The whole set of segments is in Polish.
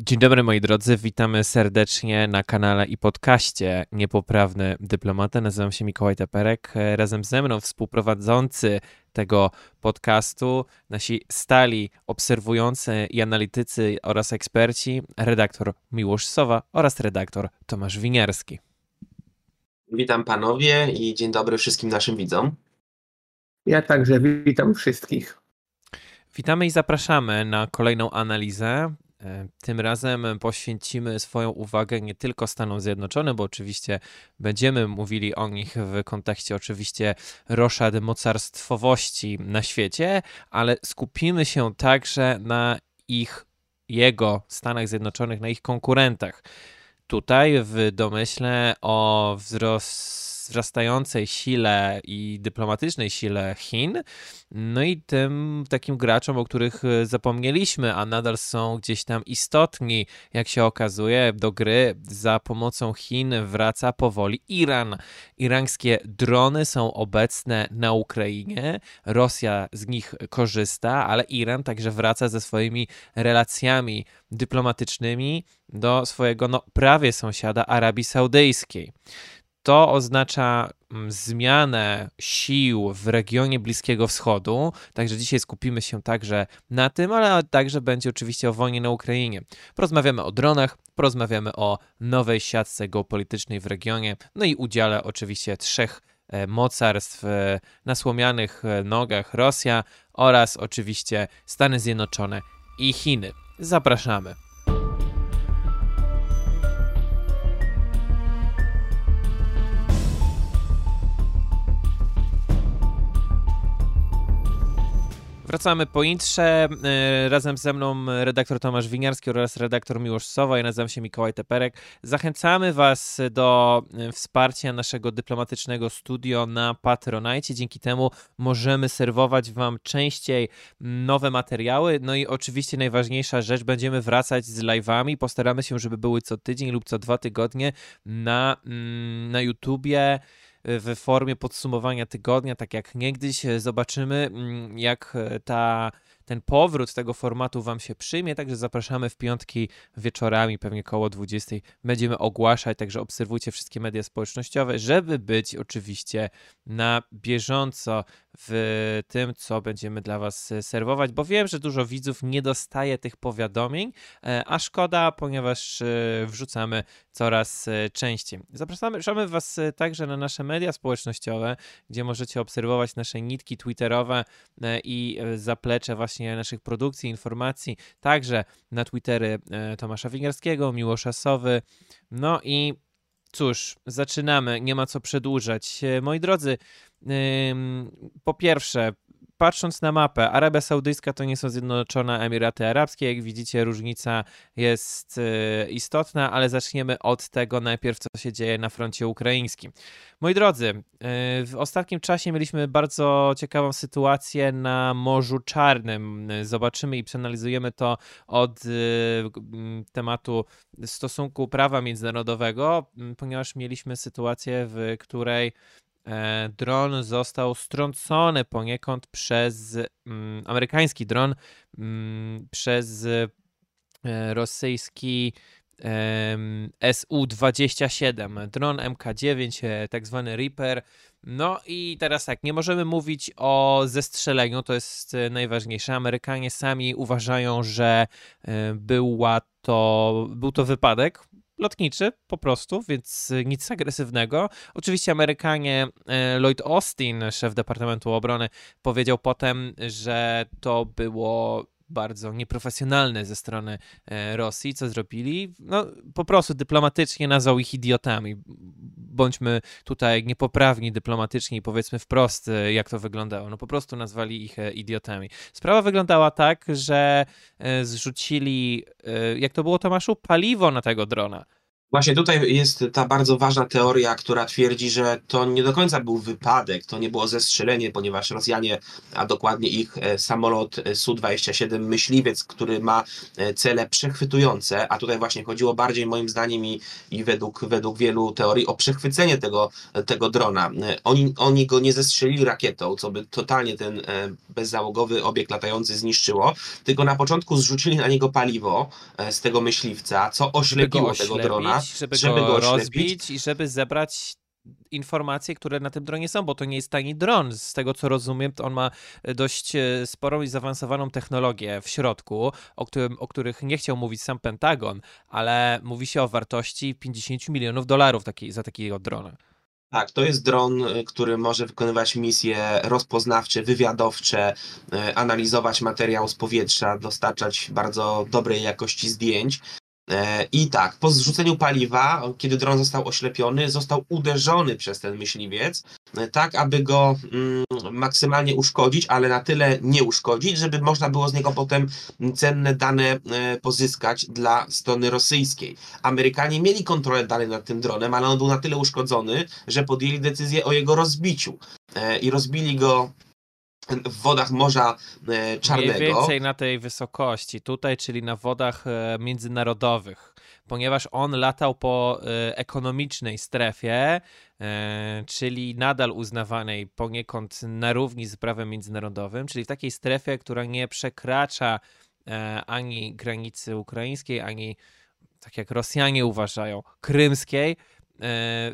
Dzień dobry moi drodzy, witamy serdecznie na kanale i podcaście Niepoprawny Dyplomata. Nazywam się Mikołaj Teperek. Razem ze mną współprowadzący tego podcastu, nasi stali obserwujący i analitycy oraz eksperci, redaktor Miłosz Sowa oraz redaktor Tomasz Winiarski. Witam panowie i dzień dobry wszystkim naszym widzom. Ja także witam wszystkich. Witamy i zapraszamy na kolejną analizę. E, tym razem poświęcimy swoją uwagę nie tylko Stanom Zjednoczonym, bo oczywiście będziemy mówili o nich w kontekście oczywiście roszad mocarstwowości na świecie, ale skupimy się także na ich, jego Stanach Zjednoczonych, na ich konkurentach. Tutaj w domyśle o wzrost wzrastającej sile i dyplomatycznej sile Chin, no i tym takim graczom, o których e, zapomnieliśmy, a nadal są gdzieś tam istotni, jak się okazuje, do gry za pomocą Chin wraca powoli Iran. Irańskie drony są obecne na Ukrainie, Rosja z nich korzysta, ale Iran także wraca ze swoimi relacjami dyplomatycznymi do swojego no, prawie sąsiada Arabii Saudyjskiej. To oznacza mm, zmianę sił w regionie Bliskiego Wschodu, także dzisiaj skupimy się także na tym, ale także będzie oczywiście o wojnie na Ukrainie. Porozmawiamy o dronach, porozmawiamy o nowej siatce geopolitycznej w regionie, no i udziale oczywiście trzech e, mocarstw e, na słomianych e, nogach Rosja oraz oczywiście Stany Zjednoczone i Chiny. Zapraszamy. Wracamy po intrze. E, razem ze mną redaktor Tomasz Winiarski oraz redaktor Miłosz Sowa. Ja nazywam się Mikołaj Teperek. Zachęcamy Was do e, wsparcia naszego dyplomatycznego studio na Patronite. Dzięki temu możemy serwować Wam częściej nowe materiały. No i oczywiście najważniejsza rzecz, będziemy wracać z live'ami. Postaramy się, żeby były co tydzień lub co dwa tygodnie na, mm, na YouTubie w formie podsumowania tygodnia, tak jak niegdyś. Zobaczymy, mm, jak e, ta ten powrót tego formatu Wam się przyjmie, także zapraszamy w piątki wieczorami, pewnie koło 20. Będziemy ogłaszać, także obserwujcie wszystkie media społecznościowe, żeby być oczywiście na bieżąco w tym, co będziemy dla Was serwować, bo wiem, że dużo widzów nie dostaje tych powiadomień, e, a szkoda, ponieważ e, wrzucamy coraz e, częściej. Zapraszamy Was także na nasze media społecznościowe, gdzie możecie obserwować nasze nitki twitterowe i zaplecze właśnie naszych produkcji, informacji, także na Twittery Tomasza Wingerskiego, Miłosza Sowy, no i Cóż, zaczynamy, nie ma co przedłużać. Moi drodzy, po pierwsze, patrząc na mapę, Arabia Saudyjska to nie są Zjednoczone Emiraty Arabskie. Jak widzicie, różnica jest y, istotna, ale zaczniemy od tego najpierw, co się dzieje na froncie ukraińskim. Moi drodzy, y, w ostatnim czasie mieliśmy bardzo ciekawą sytuację na Morzu Czarnym. Zobaczymy i przeanalizujemy to od y, tematu stosunku prawa międzynarodowego, ponieważ mieliśmy sytuację, w której dron został strącony poniekąd przez mm, amerykański dron mm, przez e, rosyjski Su-27, dron MK9, e, tak zwany Reaper. No i teraz tak, nie możemy mówić o zestrzeleniu, to jest najważniejsze. Amerykanie sami uważają, że była to, był to wypadek, lotniczy po prostu, więc nic agresywnego. Oczywiście Amerykanie, e, Lloyd Austin, szef Departamentu Obrony, powiedział potem, że to było bardzo nieprofesjonalne ze strony e, Rosji, co zrobili. No, po prostu dyplomatycznie nazwał ich idiotami. Bądźmy tutaj niepoprawni dyplomatycznie i powiedzmy wprost, e, jak to wyglądało. No po prostu nazwali ich idiotami. Sprawa wyglądała tak, że zrzucili, jak to było Tomaszu, paliwo na tego drona Właśnie tutaj jest ta bardzo ważna teoria, która twierdzi, że to nie do końca był wypadek, to nie było zestrzelenie, ponieważ Rosjanie, a dokładnie ich e, samolot e, Su-27 myśliwiec, który ma e, cele przechwytujące, a tutaj właśnie chodziło bardziej moim zdaniem i, i według, według wielu teorii o przechwycenie tego, tego drona. Oni, oni go nie zestrzelili rakietą, co by totalnie ten bezzałogowy obiekt latający zniszczyło, tylko na początku zrzucili na niego paliwo z tego myśliwca, co oślepiło tego drona żeby, żeby go, go rozbić i żeby zebrać informacje, które na tym dronie są, bo to nie jest tani dron. Z tego co rozumiem, to on ma dość e, sporą i zaawansowaną technologię w środku, o, którym, o których nie chciał mówić sam Pentagon, ale mówi się o wartości 50 milionów dolarów taki, za takiego drona. Tak, to jest dron, e, który może wykonywać misje rozpoznawcze, wywiadowcze, e, analizować materiał z powietrza, dostarczać bardzo dobrej jakości zdjęć. E, I tak, po zrzuceniu paliwa, kiedy dron został oślepiony, został uderzony przez ten myśliwiec, e, tak aby go mm, maksymalnie uszkodzić, ale na tyle nie uszkodzić, żeby można było z niego potem cenne dane e, pozyskać dla strony rosyjskiej. Amerykanie mieli kontrolę dalej nad tym dronem, ale on był na tyle uszkodzony, że podjęli decyzję o jego rozbiciu. I rozbili go w wodach Morza e, Czarnego. Mniej więcej na tej wysokości, tutaj, czyli na wodach e, międzynarodowych, ponieważ on latał po e, ekonomicznej strefie, czyli nadal uznawanej poniekąd na równi z prawem międzynarodowym, czyli w takiej strefie, która nie przekracza ani granicy ukraińskiej, ani tak jak Rosjanie uważają, krymskiej,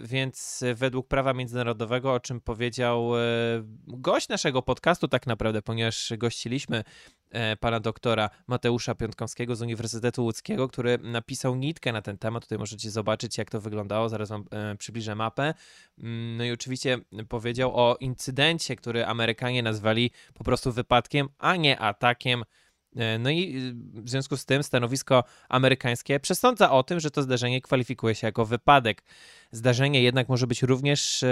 więc według prawa międzynarodowego, o czym powiedział e, gość naszego podcastu, tak naprawdę, ponieważ gościliśmy e, pana doktora Mateusza Piątkowskiego z Uniwersytetu Łódzkiego, który napisał nitkę na ten temat. Tutaj możecie zobaczyć, jak to wyglądało. Zaraz wam przybliżę mapę. Mm, no i oczywiście powiedział o incydencie, który Amerykanie nazwali po prostu wypadkiem, a nie atakiem E, no i w związku z tym stanowisko amerykańskie przesądza o tym, że to zdarzenie kwalifikuje się jako wypadek. Zdarzenie jednak może być również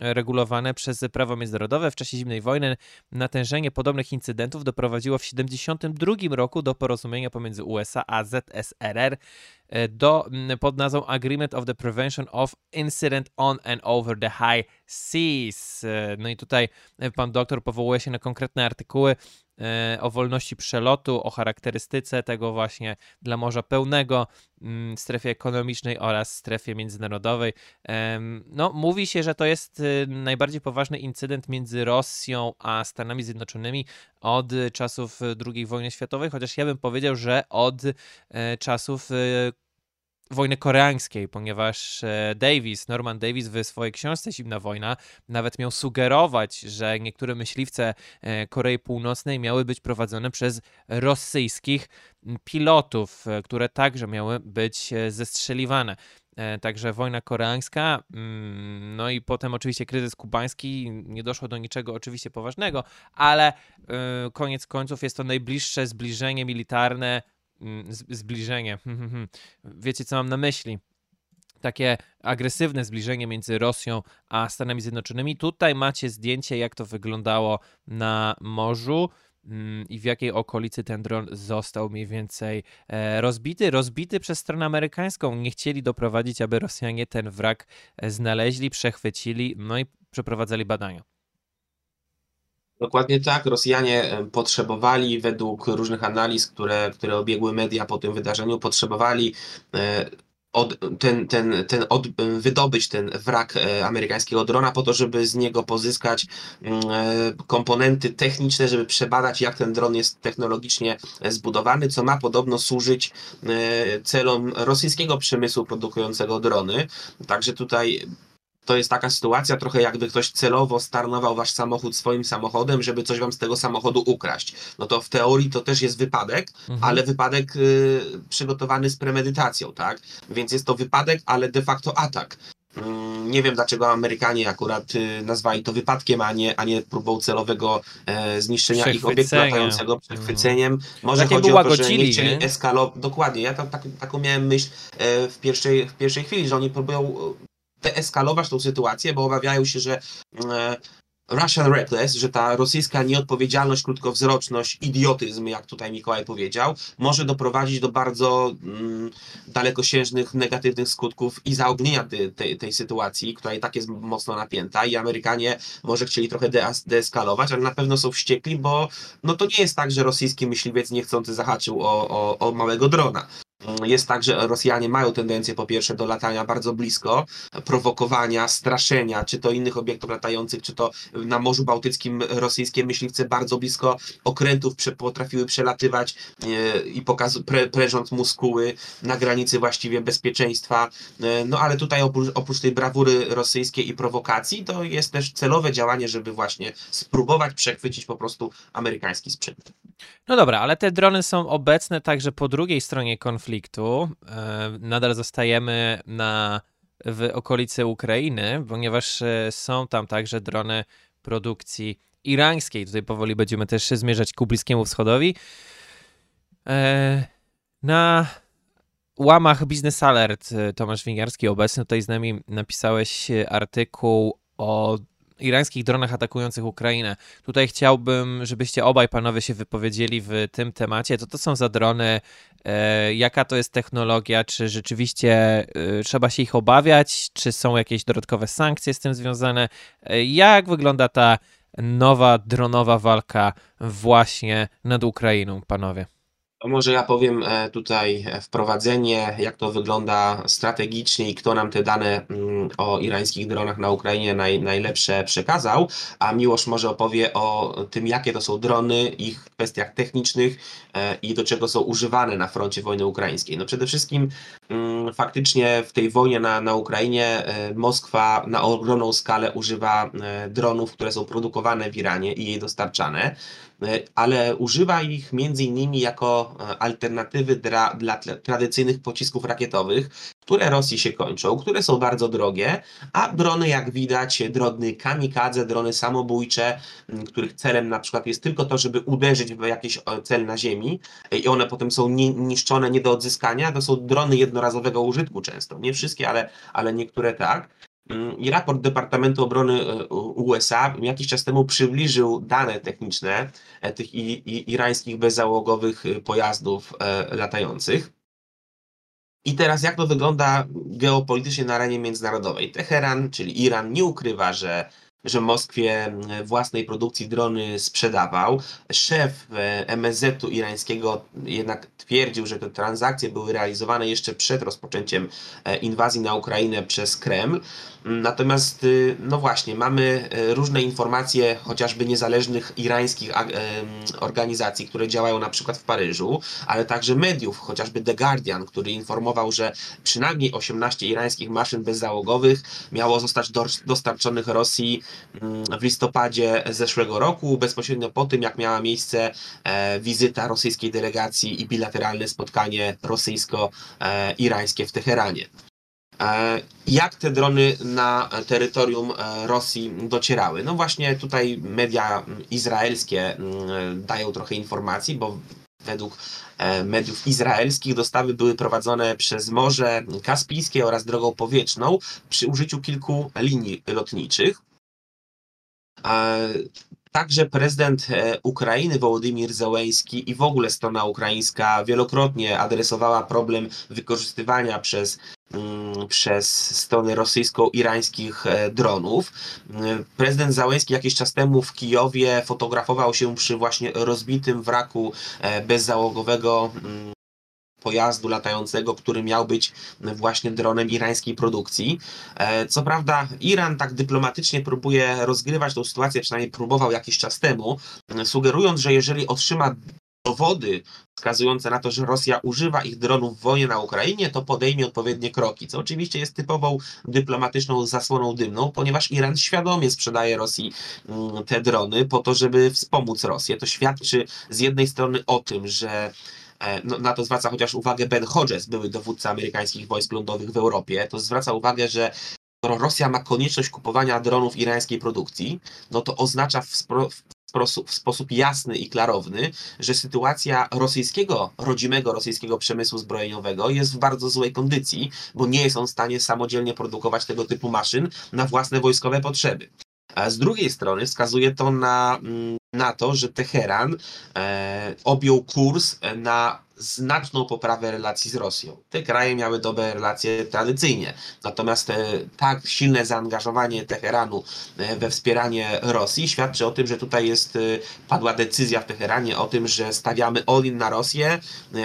regulowane przez prawo międzynarodowe. W czasie zimnej wojny natężenie podobnych incydentów doprowadziło w 1972 roku do porozumienia pomiędzy USA a ZSRR e, do, pod nazwą Agreement of the Prevention of Incident on and Over the High Seas. E, no i tutaj pan doktor powołuje się na konkretne artykuły E, o wolności przelotu, o charakterystyce tego właśnie dla Morza Pełnego, strefie ekonomicznej oraz strefie międzynarodowej. No, mówi się, że to jest najbardziej poważny incydent między Rosją a Stanami Zjednoczonymi od czasów II wojny światowej, chociaż ja bym powiedział, że od e, czasów y, wojny koreańskiej, ponieważ e, Davis, Norman Davis w swojej książce Zimna Wojna nawet miał sugerować, że niektóre myśliwce e, Korei Północnej miały być prowadzone przez rosyjskich pilotów, e, które także miały być zestrzeliwane. Także wojna koreańska, mm, no i potem oczywiście kryzys kubański, nie doszło do niczego oczywiście poważnego, ale koniec końców jest to najbliższe zbliżenie militarne Mm, zbliżenie. Wiecie, co mam na myśli? Takie agresywne zbliżenie między Rosją a Stanami Zjednoczonymi. Tutaj macie zdjęcie, jak to wyglądało na morzu i w jakiej okolicy ten dron został mniej więcej e, rozbity. Rozbity przez stronę amerykańską. Nie chcieli doprowadzić, aby Rosjanie ten wrak e, znaleźli, przechwycili, no i przeprowadzali badania. Dokładnie tak. Rosjanie potrzebowali, według różnych analiz, które, które obiegły media po tym wydarzeniu, potrzebowali e, od, ten, ten, ten od, wydobyć ten wrak e, amerykańskiego drona po to, żeby z niego pozyskać mm, e, komponenty techniczne, żeby przebadać, jak ten dron jest technologicznie zbudowany, co ma podobno służyć celom rosyjskiego przemysłu produkującego drony. Także tutaj to jest taka sytuacja, trochę jakby ktoś celowo starnował wasz samochód swoim samochodem, żeby coś wam z tego samochodu ukraść. No to w teorii to też jest wypadek, mhm. ale wypadek y, przygotowany z premedytacją, tak? Więc jest to wypadek, ale de facto atak. Mm, nie wiem dlaczego Amerykanie akurat y, nazwali to wypadkiem, a nie, a nie próbą celowego e, zniszczenia ich obiektu latającego, mhm. przechwyceniem. Może Takie chodzi o to, że nie chcieli eskalować. Dokładnie, ja tam tak, taką miałem myśl e, w, pierwszej, w pierwszej chwili, że oni próbują deeskalować tą sytuację, bo obawiają się, że e, Russian reckless, że ta rosyjska nieodpowiedzialność, krótkowzroczność, idiotyzm, jak tutaj Mikołaj powiedział, może doprowadzić do bardzo mm, dalekosiężnych, negatywnych skutków i zaognienia tej, tej, sytuacji, która i tak jest mocno napięta i Amerykanie może chcieli trochę deas- deeskalować, ale na pewno są wściekli, bo no to nie jest tak, że rosyjski myśliwiec niechcący zahaczył o, o, o małego drona. Jest tak, że Rosjanie mają tendencję po pierwsze do latania bardzo blisko, prowokowania, straszenia, czy to innych obiektów latających, czy to na Morzu Bałtyckim rosyjskie myśliwce bardzo blisko okrętów potrafiły przelatywać e, i pokaz, pre, prężąc muskuły na granicy właściwie bezpieczeństwa. E, no ale tutaj oprócz, oprócz tej brawury rosyjskiej i prowokacji, to jest też celowe działanie, żeby właśnie spróbować przechwycić po prostu amerykański sprzęt. No dobra, ale te drony są obecne także po drugiej stronie konfliktu. E, nadal zostajemy na, w okolicy Ukrainy, ponieważ e, są tam także drony produkcji irańskiej. Tutaj powoli będziemy też zmierzać ku Bliskiemu Wschodowi. E, na łamach Business Alert Tomasz Winiarski obecny tutaj z nami napisałeś artykuł o irańskich dronach atakujących Ukrainę. Tutaj chciałbym, żebyście obaj panowie się wypowiedzieli w tym temacie. Co to są za drony? E, jaka to jest technologia? Czy rzeczywiście e, trzeba się ich obawiać? Czy są jakieś dodatkowe sankcje z tym związane? E, jak wygląda ta nowa dronowa walka właśnie nad Ukrainą, panowie? Może ja powiem e, tutaj wprowadzenie, jak to wygląda strategicznie i kto nam te dane mm, o irańskich dronach na Ukrainie naj, najlepsze przekazał, a Miłosz może opowie o tym, jakie to są drony, ich kwestiach technicznych e, i do czego są używane na froncie wojny ukraińskiej. No przede wszystkim mm, faktycznie w tej wojnie na, na Ukrainie e, Moskwa na ogromną skalę używa dronów, które są produkowane w Iranie i jej dostarczane. E, ale używa ich między innymi jako e, alternatywy dla, dla tradycyjnych pocisków rakietowych, które Rosji się kończą, które są bardzo drogie, a drony jak widać, drony kamikadze, drony samobójcze, których celem na przykład jest tylko to, żeby uderzyć w jakiś cel na ziemi e, i one potem są niszczone, nie do odzyskania, to są drony jednorazowego użytku często. Nie wszystkie, ale, ale niektóre tak. I raport Departamentu Obrony e, USA jakiś czas temu przybliżył dane techniczne e, tych irańskich bezzałogowych e, pojazdów latających. I teraz jak to wygląda geopolitycznie na arenie międzynarodowej? Teheran, czyli Iran, nie ukrywa, że że Moskwie własnej produkcji drony sprzedawał. Szef MSZ-u irańskiego jednak twierdził, że te transakcje były realizowane jeszcze przed rozpoczęciem inwazji na Ukrainę przez Kreml. Natomiast, y, no właśnie, mamy y, różne informacje, chociażby niezależnych irańskich organizacji, które działają na przykład w Paryżu, ale także mediów, chociażby The Guardian, który informował, że przynajmniej 18 irańskich maszyn bezzałogowych miało zostać dostarczonych Rosji mm, w listopadzie zeszłego roku, bezpośrednio po tym, jak miała miejsce e, wizyta rosyjskiej delegacji i bilateralne spotkanie rosyjsko-irańskie w Teheranie. E, jak te drony na terytorium e, Rosji docierały? No właśnie tutaj media izraelskie mm, dają trochę informacji, bo według e, mediów izraelskich dostawy były prowadzone przez Morze Kaspijskie oraz drogą powietrzną przy użyciu kilku linii lotniczych. Także prezydent Ukrainy Wołodymir Zełenski i w ogóle strona ukraińska wielokrotnie adresowała problem wykorzystywania przez Mm, przez stronę rosyjsko-irańskich e, dronów. Mm, prezydent Załęski jakiś czas temu w Kijowie fotografował się przy właśnie rozbitym wraku e, bezzałogowego mm, pojazdu latającego, który miał być właśnie dronem irańskiej produkcji. E, co prawda, Iran tak dyplomatycznie próbuje rozgrywać tę sytuację, przynajmniej próbował jakiś czas temu, sugerując, że jeżeli otrzyma dowody wskazujące na to, że Rosja używa ich dronów w wojnie na Ukrainie, to podejmie odpowiednie kroki, co oczywiście jest typową dyplomatyczną zasłoną dymną, ponieważ Iran świadomie sprzedaje Rosji mm, te drony po to, żeby wspomóc Rosję. To świadczy z jednej strony o tym, że no, na to zwraca chociaż uwagę Ben Hodges, były dowódca amerykańskich wojsk lądowych w Europie, to zwraca uwagę, że skoro Rosja ma konieczność kupowania dronów irańskiej produkcji, no to oznacza w, w w sposób jasny i klarowny, że sytuacja rosyjskiego, rodzimego rosyjskiego przemysłu zbrojeniowego jest w bardzo złej kondycji, bo nie jest on w stanie samodzielnie produkować tego typu maszyn na własne wojskowe potrzeby. A z drugiej strony wskazuje to na, mm, na to, że Teheran e, objął kurs na znaczną poprawę relacji z Rosją. Te kraje miały dobre relacje tradycyjnie, natomiast e, tak silne zaangażowanie Teheranu e, we wspieranie Rosji świadczy o tym, że tutaj jest, e, padła decyzja w Teheranie o tym, że stawiamy all-in na Rosję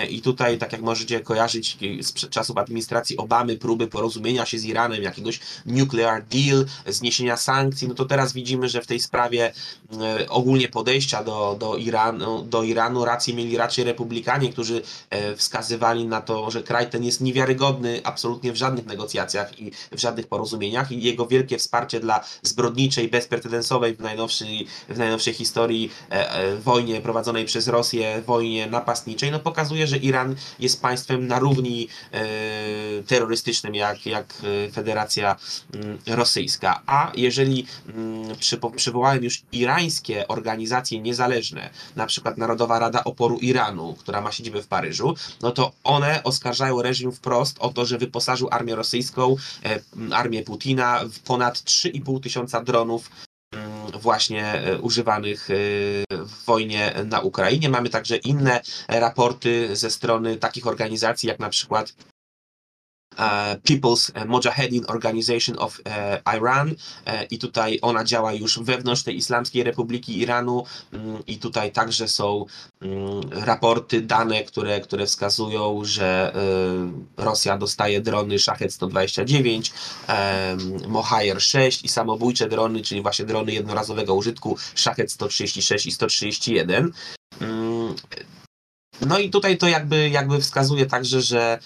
i tutaj, tak jak możecie kojarzyć z czasów administracji Obamy, próby porozumienia się z Iranem, jakiegoś nuclear deal, zniesienia sankcji, no to teraz widzimy, że w tej sprawie ogólnie podejścia do, do, Iranu, do Iranu rację mieli raczej republikanie, którzy E, wskazywali na to, że kraj ten jest niewiarygodny absolutnie w żadnych negocjacjach i w żadnych porozumieniach i jego wielkie wsparcie dla zbrodniczej, bezprecedensowej w najnowszej, w najnowszej historii e, e, wojnie prowadzonej przez Rosję, wojnie napastniczej, no pokazuje, że Iran jest państwem na równi terrorystycznym jak, jak Federacja mm, Rosyjska. A jeżeli mm, przywołałem już irańskie organizacje niezależne, na przykład Narodowa Rada Oporu Iranu, która ma siedzibę w Paryżu, no to one oskarżają reżim wprost o to, że wyposażył armię rosyjską, e, armię Putina w ponad 3,5 tysiąca dronów mm, właśnie e, używanych e, w wojnie na Ukrainie. Mamy także inne raporty ze strony takich organizacji, jak na przykład People's Mojahedin Organization of e, Iran e, i tutaj ona działa już wewnątrz tej Islamskiej Republiki Iranu mm, i tutaj także są mm, raporty, dane, które, które wskazują, że Rosja dostaje drony Shahed 129, Mohajer 6 i samobójcze drony, czyli właśnie drony jednorazowego użytku Shahed 136 i 131. Mm, no i tutaj to jakby, jakby wskazuje także, że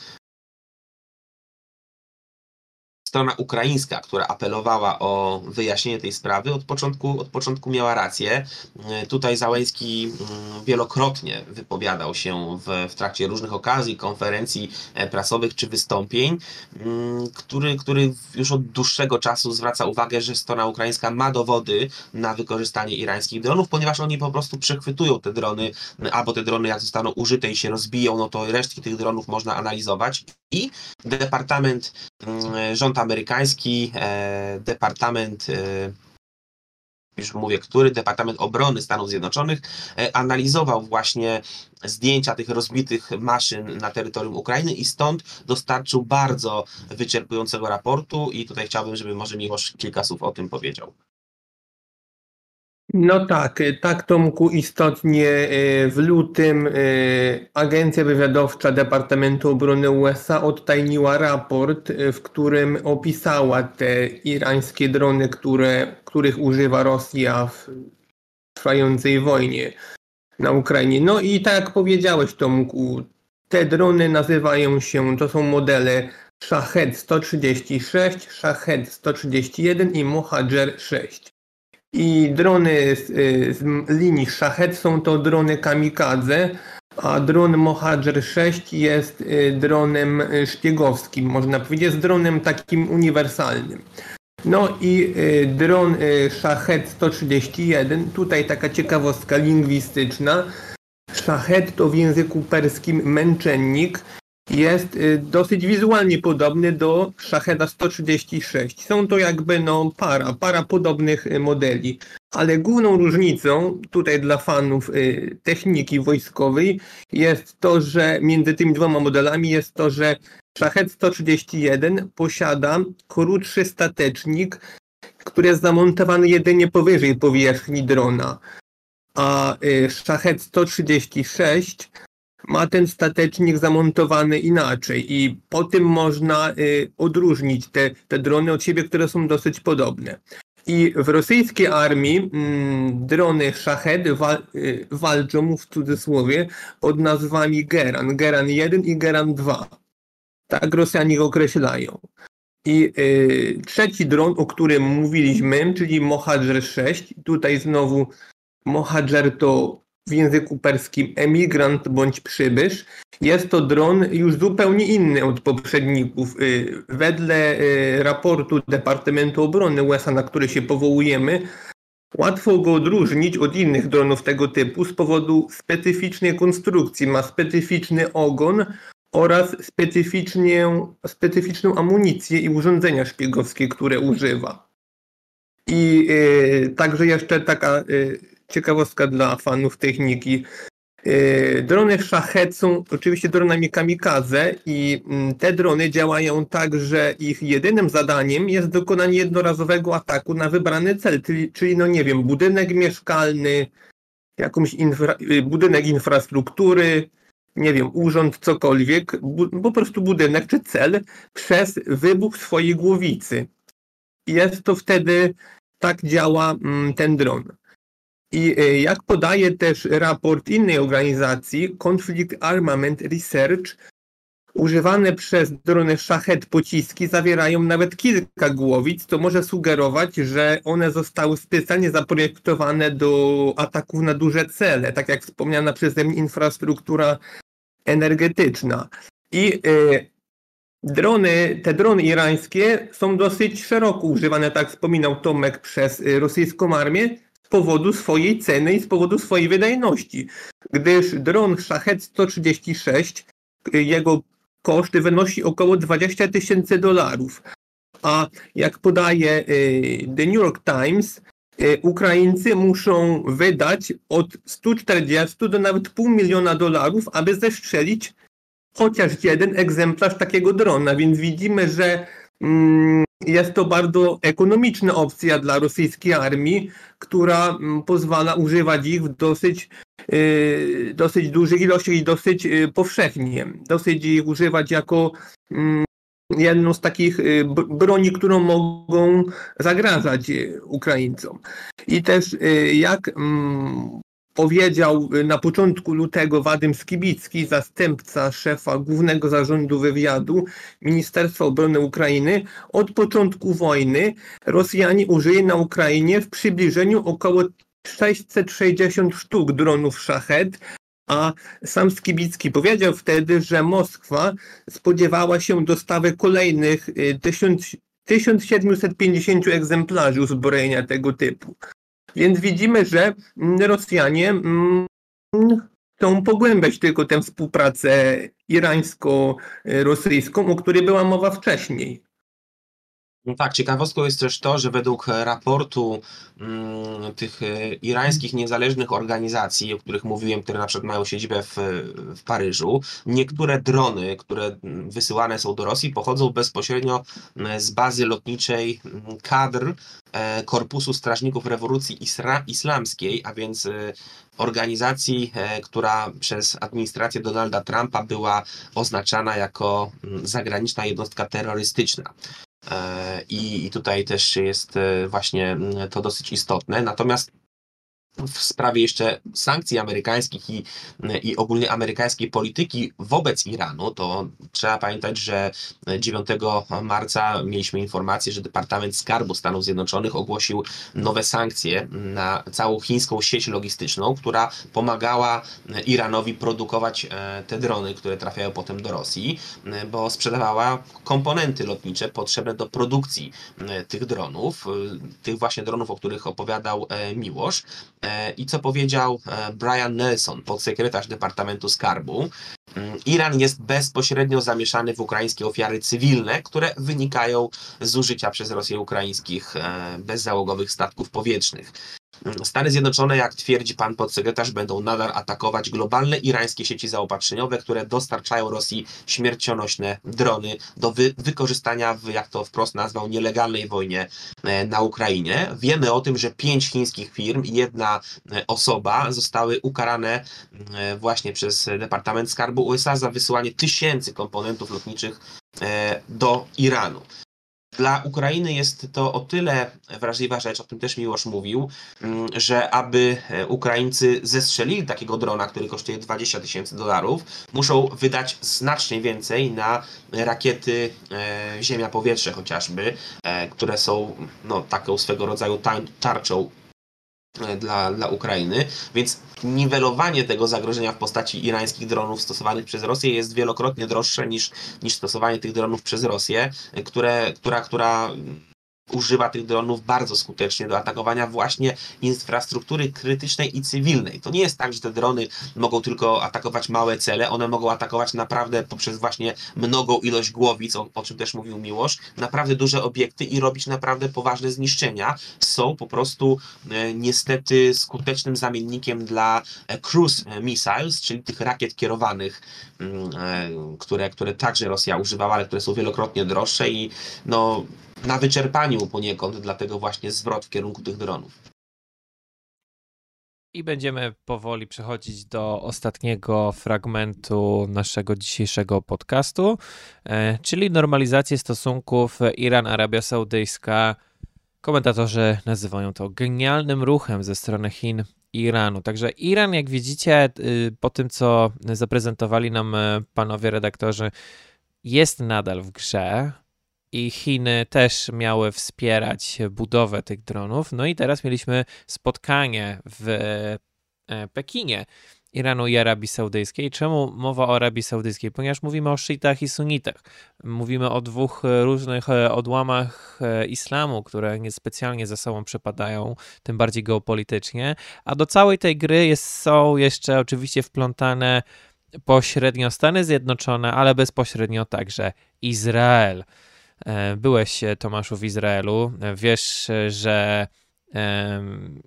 strona ukraińska, która apelowała o wyjaśnienie tej sprawy, od początku, od początku miała rację. Tutaj Załęski mm, wielokrotnie wypowiadał się w, w trakcie różnych okazji, konferencji e, prasowych czy wystąpień, mm, który, który już od dłuższego czasu zwraca uwagę, że strona ukraińska ma dowody na wykorzystanie irańskich dronów, ponieważ oni po prostu przechwytują te drony, albo te drony jak zostaną użyte i się rozbiją, no to resztki tych dronów można analizować. I Departament mm, Rząd amerykański, e, Departament e, już mówię, który Departament Obrony Stanów Zjednoczonych e, analizował właśnie zdjęcia tych rozbitych maszyn na terytorium Ukrainy i stąd dostarczył bardzo wyczerpującego raportu i tutaj chciałbym, żeby może Miłosz kilka słów o tym powiedział. No tak, tak Tomku, istotnie w lutym Agencja Wywiadowcza Departamentu Obrony USA odtajniła raport, w którym opisała te irańskie drony, które, których używa Rosja w trwającej wojnie na Ukrainie. No i tak jak powiedziałeś Tomku, te drony nazywają się, to są modele Shahed 136, Shahed 131 i Mohajer 6. I drony z, y, z linii Shahed są to drony kamikadze, a dron Mohajer 6 jest y, dronem y, szpiegowskim, można powiedzieć, jest dronem takim uniwersalnym. No i dron Shahed 131, tutaj taka ciekawostka lingwistyczna. Shahed to w języku perskim męczennik, jest y, dosyć wizualnie podobny do Shaheda 136. Są to jakby no para, para podobnych y, modeli. Ale główną różnicą tutaj dla fanów y, techniki wojskowej jest to, że między tymi dwoma modelami jest to, że Shahed 131 posiada krótszy statecznik, który jest zamontowany jedynie powyżej powierzchni drona. A Shahed 136 ma ten statecznik zamontowany inaczej i po tym można y, odróżnić te, te drony od siebie, które są dosyć podobne. I w rosyjskiej armii mm, drony Shahed wal, y, walczą w cudzysłowie pod nazwami Geran, Geran 1 i Geran 2. Tak Rosjanie go określają. I y, trzeci dron, o którym mówiliśmy, czyli Mohajer 6, tutaj znowu Mohajer to w języku perskim emigrant bądź przybysz. Jest to dron już zupełnie inny od poprzedników. Y, wedle y, raportu Departamentu Obrony USA, na który się powołujemy, łatwo go odróżnić od innych dronów tego typu z powodu specyficznej konstrukcji. Ma specyficzny ogon oraz specyficzną amunicję i urządzenia szpiegowskie, które używa. I y, także jeszcze taka y, ciekawostka dla fanów techniki. Y, drony Shahed są oczywiście dronami kamikaze i mm, te drony działają tak, że ich jedynym zadaniem jest dokonanie jednorazowego ataku na wybrany cel, czyli, no nie wiem, budynek mieszkalny, jakąś infra, y, budynek infrastruktury, nie wiem, urząd, cokolwiek, po prostu budynek czy cel przez wybuch swojej głowicy. Jest to wtedy, tak działa mm, ten dron. I y, jak podaje też raport innej organizacji, Conflict Armament Research, używane przez drony Shahed pociski zawierają nawet kilka głowic, co może sugerować, że one zostały specjalnie zaprojektowane do ataków na duże cele, tak jak wspomniana przeze mnie infrastruktura energetyczna. I y, drony, te drony irańskie są dosyć szeroko używane, tak wspominał Tomek, przez y, rosyjską armię powodu swojej ceny i z powodu swojej wydajności. Gdyż dron Shahed 136, y, jego koszt wynosi około 20 tysięcy dolarów. A jak podaje y, The New York Times, y, Ukraińcy muszą wydać od 140 do nawet pół miliona dolarów, aby zestrzelić chociaż jeden egzemplarz takiego drona, więc widzimy, że mm, jest to bardzo ekonomiczna opcja dla rosyjskiej armii, która mm, pozwala używać ich w dosyć, yy, dosyć dużych ilościach i dosyć yy, powszechnie. Dosyć ich używać jako mm, jedną z takich yy, broni, którą mogą zagrażać Ukraińcom. I też jak mm, powiedział na początku lutego Wadym Skibicki, zastępca szefa Głównego Zarządu Wywiadu Ministerstwa Obrony Ukrainy, od początku wojny Rosjanie użyli na Ukrainie w przybliżeniu około 660 sztuk dronów Shahed, a sam Skibicki powiedział wtedy, że Moskwa spodziewała się dostawy kolejnych 1000, 1750 egzemplarzy uzbrojenia tego typu. Więc widzimy, że Rosjanie mm, chcą pogłębiać tylko tę współpracę irańsko-rosyjską, o której była mowa wcześniej. No tak, ciekawostką jest też to, że według raportu mm, tych e, irańskich niezależnych organizacji, o których mówiłem, które na przykład mają siedzibę w, w Paryżu, niektóre drony, które wysyłane są do Rosji, pochodzą bezpośrednio z bazy lotniczej kadr e, Korpusu Strażników Rewolucji Isra Islamskiej, a więc e, organizacji, która przez administrację Donalda Trumpa była oznaczana jako zagraniczna jednostka terrorystyczna. E, I, I tutaj też jest e, właśnie mm, to dosyć istotne. Natomiast w sprawie jeszcze sankcji amerykańskich i, i ogólnie amerykańskiej polityki wobec Iranu, to trzeba pamiętać, że 9 marca mieliśmy informację, że Departament Skarbu Stanów Zjednoczonych ogłosił nowe sankcje na całą chińską sieć logistyczną, która pomagała Iranowi produkować e, te drony, które trafiają potem do Rosji, bo sprzedawała komponenty lotnicze potrzebne do produkcji e, tych dronów, e, tych właśnie dronów, o których opowiadał Miłosz. E, I co powiedział e, Brian Nelson, podsekretarz Departamentu Skarbu, mm, Iran jest bezpośrednio zamieszany w ukraińskie ofiary cywilne, które wynikają z użycia przez Rosję ukraińskich e, bezzałogowych statków powietrznych. Stany Zjednoczone, jak twierdzi pan podsekretarz, będą nadal atakować globalne irańskie sieci zaopatrzeniowe, które dostarczają Rosji śmiercionośne drony do wy wykorzystania w, jak to wprost nazwał, nielegalnej wojnie e, na Ukrainie. Wiemy o tym, że pięć chińskich firm i jedna e, osoba zostały ukarane e, właśnie przez Departament Skarbu USA za wysyłanie tysięcy komponentów lotniczych do Iranu. Dla Ukrainy jest to o tyle wrażliwa rzecz, o tym też Miłosz mówił, mm, że aby e, Ukraińcy zestrzelili takiego drona, który kosztuje 20 tysięcy dolarów, muszą wydać znacznie więcej na rakiety e, ziemia-powietrze chociażby, e, które są no, taką swego rodzaju tarczą dla, dla Ukrainy, więc niwelowanie tego zagrożenia w postaci irańskich dronów stosowanych przez Rosję jest wielokrotnie droższe niż, niż stosowanie tych dronów przez Rosję, które, która, która używa tych dronów bardzo skutecznie do atakowania właśnie infrastruktury krytycznej i cywilnej. To nie jest tak, że te drony mogą tylko atakować małe cele, one mogą atakować naprawdę poprzez właśnie mnogą ilość głowic, o, o czym też mówił Miłosz, naprawdę duże obiekty i robić naprawdę poważne zniszczenia. Są po prostu e, niestety skutecznym zamiennikiem dla e, cruise missiles, czyli tych rakiet kierowanych, mm, e, które, które także Rosja używała, ale które są wielokrotnie droższe i no na wyczerpaniu poniekąd, dlatego właśnie zwrot w kierunku tych dronów. I będziemy powoli przechodzić do ostatniego fragmentu naszego dzisiejszego podcastu, e, czyli normalizację stosunków Iran-Arabia Saudyjska. Komentatorzy nazywają to genialnym ruchem ze strony Chin i Iranu. Także Iran, jak widzicie, y, po tym co zaprezentowali nam e, panowie redaktorzy, jest nadal w grze i Chiny też miały wspierać budowę tych dronów. No i teraz mieliśmy spotkanie w e, Pekinie. Iranu i Arabii Saudyjskiej. Czemu mowa o Arabii Saudyjskiej? Ponieważ mówimy o szyitach i sunitach. Mówimy o dwóch różnych e, odłamach e, islamu, które niespecjalnie ze sobą przepadają, tym bardziej geopolitycznie. A do całej tej gry jest, są jeszcze oczywiście wplątane pośrednio Stany Zjednoczone, ale bezpośrednio także Izrael. E, byłeś, e, Tomaszu, w Izraelu. E, wiesz, że um,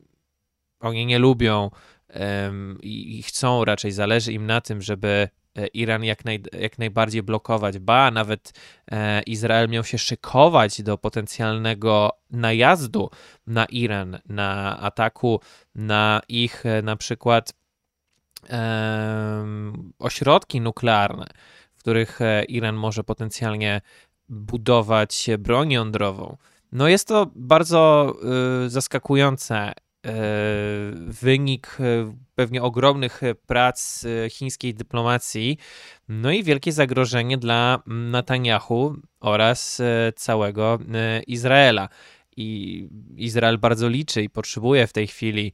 oni nie lubią um, i chcą raczej, zależy im na tym, żeby Iran jak, naj, jak najbardziej blokować, ba, nawet e, Izrael miał się szykować do potencjalnego najazdu na Iran, na ataku na ich na przykład e, ośrodki nuklearne, w których Iran może potencjalnie budować broń jądrową. No jest to bardzo y, zaskakujące. Y, wynik y, pewnie ogromnych prac y, chińskiej dyplomacji, no i wielkie zagrożenie dla Netanyahu oraz całego Izraela. I Izrael bardzo liczy i potrzebuje w tej chwili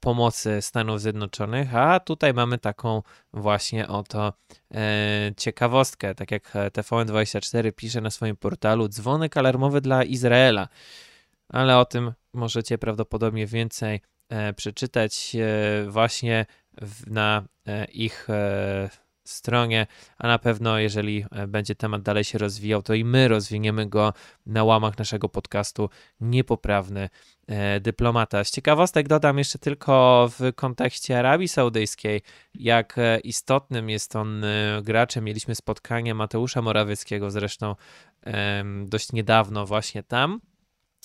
pomocy Stanów Zjednoczonych, a tutaj mamy taką właśnie oto e, ciekawostkę, tak jak TVN24 pisze na swoim portalu, dzwonek alarmowy dla Izraela, ale o tym możecie prawdopodobnie więcej e, przeczytać właśnie na ich stronie, a na pewno jeżeli będzie temat dalej się rozwijał, to i my rozwiniemy go na łamach naszego podcastu Niepoprawny E, dyplomata. Z ciekawostek dodam jeszcze tylko w kontekście Arabii Saudyjskiej, jak e, istotnym jest on e, graczem. Mieliśmy spotkanie Mateusza Morawieckiego zresztą dość niedawno właśnie tam.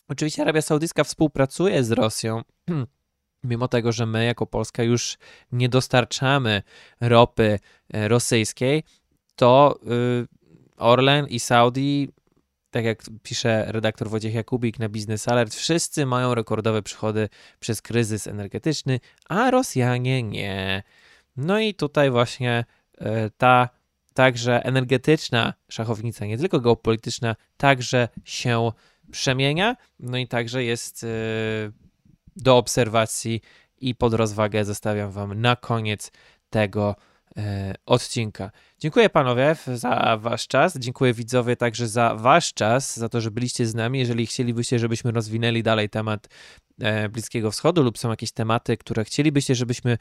Oczywiście Arabia Saudyjska współpracuje z Rosją. Mimo tego, że my jako Polska już nie dostarczamy ropy rosyjskiej, to y, Orlen i Saudi tak jak pisze redaktor Wojciech Jakubik na Business Alert, wszyscy mają rekordowe przychody przez kryzys energetyczny, a Rosjanie nie. No i tutaj właśnie e, ta także energetyczna szachownica, nie tylko geopolityczna, także się przemienia, no i także jest e, do obserwacji i pod rozwagę zostawiam Wam na koniec tego E, odcinka. Dziękuję panowie za wasz czas. Dziękuję widzowie także za wasz czas, za to, że byliście z nami. Jeżeli chcielibyście, żebyśmy rozwinęli dalej temat e, Bliskiego Wschodu lub są jakieś tematy, które chcielibyście, żebyśmy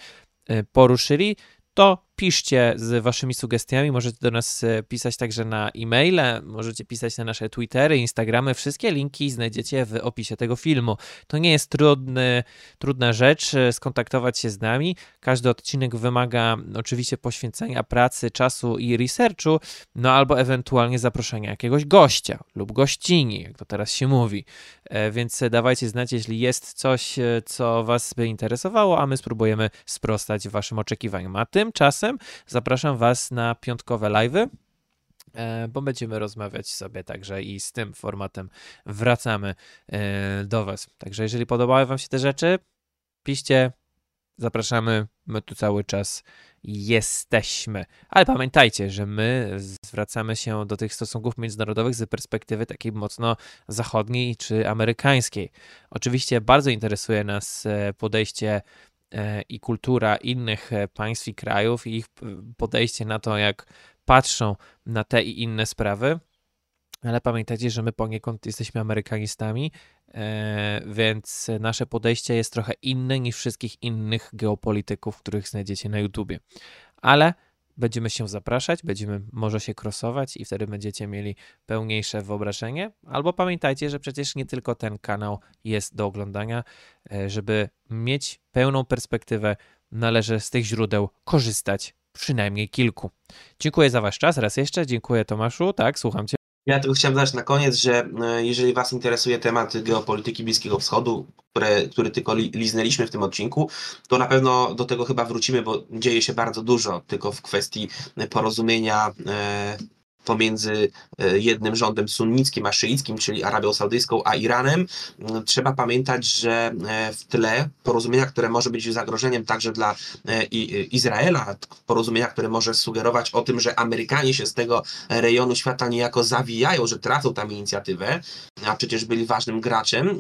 e, poruszyli, to piszcie z waszymi sugestiami. Możecie do nas e, pisać także na e-maile, możecie pisać na nasze Twittery, Instagramy. Wszystkie linki znajdziecie w opisie tego filmu. To nie jest trudny, trudna rzecz e, skontaktować się z nami. Każdy odcinek wymaga oczywiście poświęcenia pracy, czasu i researchu, no albo ewentualnie zaproszenia jakiegoś gościa lub gościni, jak to teraz się mówi. E, więc dawajcie znać, jeśli jest coś, co was by interesowało, a my spróbujemy sprostać waszym oczekiwaniom. A tymczasem zapraszam Was na piątkowe live'y e, bo będziemy rozmawiać sobie także i z tym formatem wracamy e, do Was. Także jeżeli podobały Wam się te rzeczy, piszcie, zapraszamy, my tu cały czas jesteśmy. Ale pamiętajcie, że my zwracamy się do tych stosunków międzynarodowych z perspektywy takiej mocno zachodniej czy amerykańskiej. Oczywiście bardzo interesuje nas e, podejście i kultura innych e, państw i krajów i ich podejście na to, jak patrzą na te i inne sprawy. ale pamiętajcie, że my poniekąd jesteśmy Amerykanistami, e, więc nasze podejście jest trochę inne niż wszystkich innych geopolityków, których znajdziecie na YouTubie. Ale będziemy się zapraszać, będziemy może się krosować i wtedy będziecie mieli pełniejsze wyobrażenie. Albo pamiętajcie, że przecież nie tylko ten kanał jest do oglądania, e, żeby mieć pełną perspektywę, należy z tych źródeł korzystać, przynajmniej kilku. Dziękuję za Wasz czas raz jeszcze, dziękuję Tomaszu, tak, słucham Cię. Ja tylko chciałem dodać na koniec, że e, jeżeli Was interesuje temat geopolityki Bliskiego Wschodu, które, który tylko li, liznęliśmy w tym odcinku, to na pewno do tego chyba wrócimy, bo dzieje się bardzo dużo tylko w kwestii porozumienia e, pomiędzy e, jednym rządem sunnickim a szyickim, czyli Arabią Saudyjską, a Iranem. Mm, trzeba pamiętać, że e, w tle porozumienia, które może być zagrożeniem także dla e, Izraela, porozumienia, które może sugerować o tym, że Amerykanie się z tego rejonu świata niejako zawijają, że tracą tam inicjatywę, a przecież byli ważnym graczem,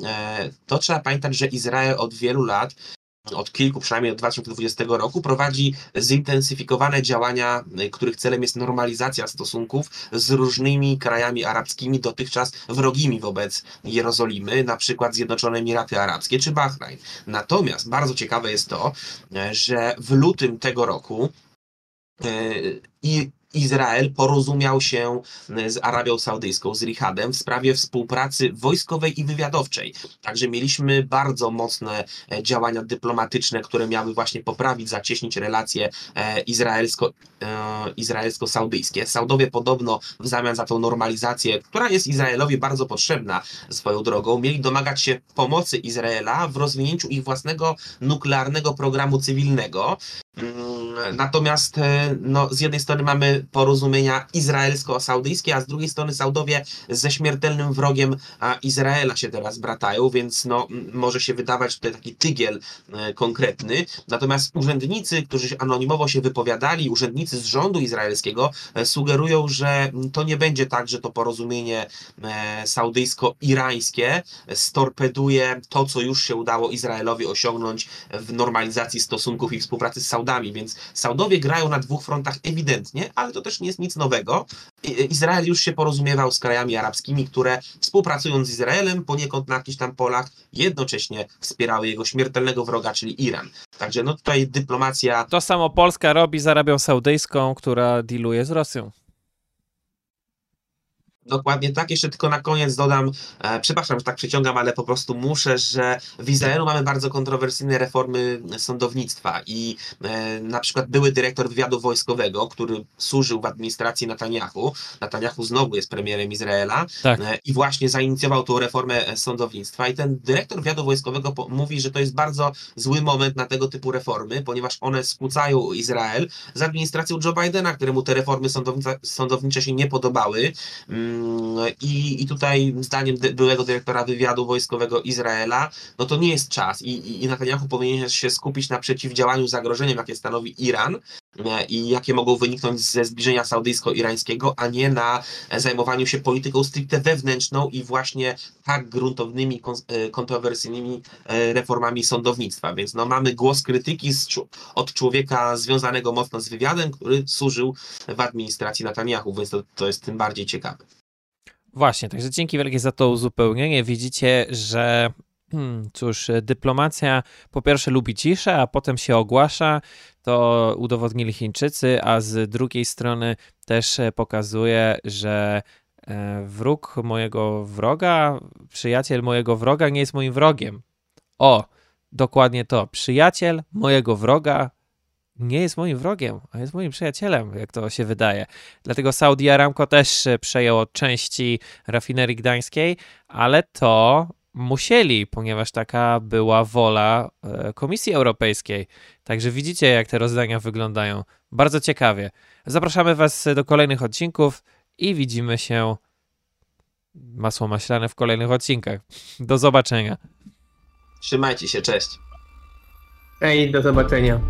to trzeba pamiętać, że Izrael od wielu lat od kilku, przynajmniej od 2020 roku, prowadzi zintensyfikowane działania, y, których celem jest normalizacja stosunków z różnymi krajami arabskimi, dotychczas wrogimi wobec Jerozolimy, na przykład Zjednoczone Emiraty Arabskie czy Bahrajn. Natomiast bardzo ciekawe jest to, y, że w lutym tego roku y, i Izrael porozumiał się e, z Arabią Saudyjską, z Rihadem w sprawie współpracy wojskowej i wywiadowczej. Także mieliśmy bardzo mocne e, działania dyplomatyczne, które miały właśnie poprawić, zacieśnić relacje e, izraelsko, izraelsko-saudyjskie. Saudowie podobno w zamian za tą normalizację, która jest Izraelowi bardzo potrzebna swoją drogą, mieli domagać się pomocy Izraela w rozwinięciu ich własnego nuklearnego programu cywilnego. Mm, natomiast no, z jednej strony mamy porozumienia izraelsko-saudyjskie, a z drugiej strony Saudowie ze śmiertelnym wrogiem Izraela się teraz bratają, więc no, może się wydawać tutaj taki tygiel e, konkretny. Natomiast urzędnicy, którzy anonimowo się wypowiadali, urzędnicy z rządu izraelskiego e, sugerują, że to nie będzie tak, że to porozumienie e, saudyjsko-irańskie storpeduje to, co już się udało Izraelowi osiągnąć w normalizacji stosunków i współpracy z Saudami, więc Saudowie grają na dwóch frontach ewidentnie, ale to też nie jest nic nowego. Izrael już się porozumiewał z krajami arabskimi, które współpracując z Izraelem poniekąd na jakichś tam polach jednocześnie wspierały jego śmiertelnego wroga, czyli Iran. Także no tutaj dyplomacja... To samo Polska robi z Arabią Saudyjską, która dealuje z Rosją. Dokładnie tak. Jeszcze tylko na koniec dodam, e, przepraszam, że tak przeciągam, ale po prostu muszę, że w Izraelu mamy bardzo kontrowersyjne reformy sądownictwa i e, na przykład były dyrektor wywiadu wojskowego, który służył w administracji Netanyahu, Netanyahu znowu jest premierem Izraela tak. e, i właśnie zainicjował tą reformę sądownictwa i ten dyrektor wywiadu wojskowego mówi, że to jest bardzo zły moment na tego typu reformy, ponieważ one skłócają Izrael z administracją Joe Bidena, któremu te reformy sądownicze się nie podobały. Mm, i, I tutaj zdaniem byłego dyrektora wywiadu wojskowego Izraela, no to nie jest czas i, i Netanyahu powinien się skupić na przeciwdziałaniu zagrożeniom, jakie stanowi Iran i jakie mogą wyniknąć ze zbliżenia saudyjsko-irańskiego, a nie na zajmowaniu się polityką stricte wewnętrzną i właśnie tak gruntownymi, e, kontrowersyjnymi e, reformami sądownictwa. Więc no, mamy głos krytyki z, od człowieka związanego mocno z wywiadem, który służył w administracji Netanyahu, więc to, to jest tym bardziej ciekawe. Właśnie, także dzięki wielkie za to uzupełnienie. Widzicie, że hmm, cóż, dyplomacja po pierwsze lubi ciszę, a potem się ogłasza. To udowodnili Chińczycy, a z drugiej strony też pokazuje, że e, wróg mojego wroga, przyjaciel mojego wroga nie jest moim wrogiem. O, dokładnie to. Przyjaciel mojego wroga nie jest moim wrogiem, a jest moim przyjacielem, jak to się wydaje. Dlatego Saudi Aramco też przejęło części rafinerii gdańskiej, ale to musieli, ponieważ taka była wola e, Komisji Europejskiej. Także widzicie, jak te rozdania wyglądają. Bardzo ciekawie. Zapraszamy Was do kolejnych odcinków i widzimy się masło maślane w kolejnych odcinkach. Do zobaczenia. Trzymajcie się, cześć. Ej, do zobaczenia.